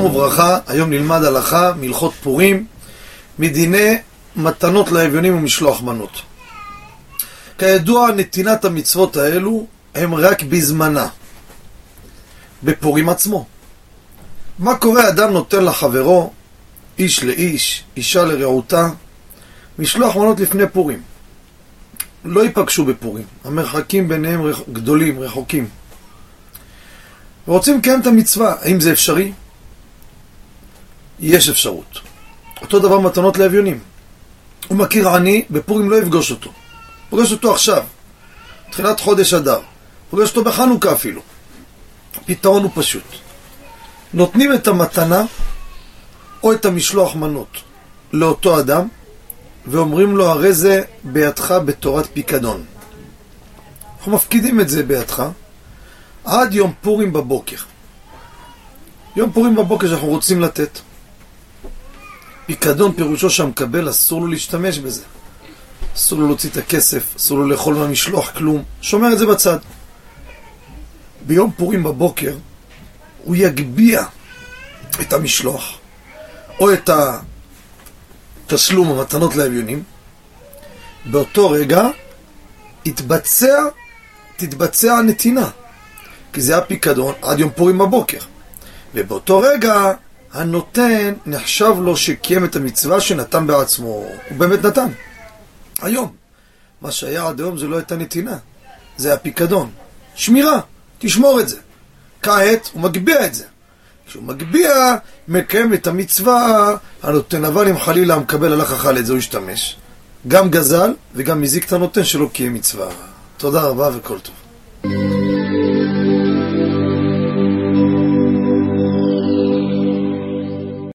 שלום וברכה, היום נלמד הלכה מהלכות פורים, מדיני מתנות לאביונים ומשלוח מנות. כידוע, נתינת המצוות האלו הם רק בזמנה, בפורים עצמו. מה קורה? אדם נותן לחברו, איש לאיש, אישה לרעותה, משלוח מנות לפני פורים. לא ייפגשו בפורים, המרחקים ביניהם גדולים, רחוקים. ורוצים לקיים את המצווה, האם זה אפשרי? יש אפשרות. אותו דבר מתנות לאביונים. הוא מכיר עני, בפורים לא יפגוש אותו. פוגש אותו עכשיו, תחילת חודש אדר. פוגש אותו בחנוכה אפילו. הפתרון הוא פשוט. נותנים את המתנה או את המשלוח מנות לאותו אדם, ואומרים לו, הרי זה בידך בתורת פיקדון. אנחנו מפקידים את זה בידך עד יום פורים בבוקר. יום פורים בבוקר שאנחנו רוצים לתת. פיקדון פירושו שהמקבל אסור לו להשתמש בזה. אסור לו להוציא את הכסף, אסור לו לאכול מהמשלוח כלום. שומר את זה בצד. ביום פורים בבוקר הוא יגביה את המשלוח או את התשלום המתנות לאביונים. באותו רגע יתבצע, תתבצע הנתינה. כי זה הפיקדון עד יום פורים בבוקר. ובאותו רגע הנותן נחשב לו שקיים את המצווה שנתן בעצמו. הוא באמת נתן. היום. מה שהיה עד היום זה לא הייתה נתינה, זה הפיקדון. שמירה, תשמור את זה. כעת הוא מגביה את זה. כשהוא מגביה, מקיים את המצווה הנותן, אבל אם חלילה המקבל הלך אכל את זה, הוא ישתמש. גם גזל וגם מזיק את הנותן שלא קיים מצווה. תודה רבה וכל טוב.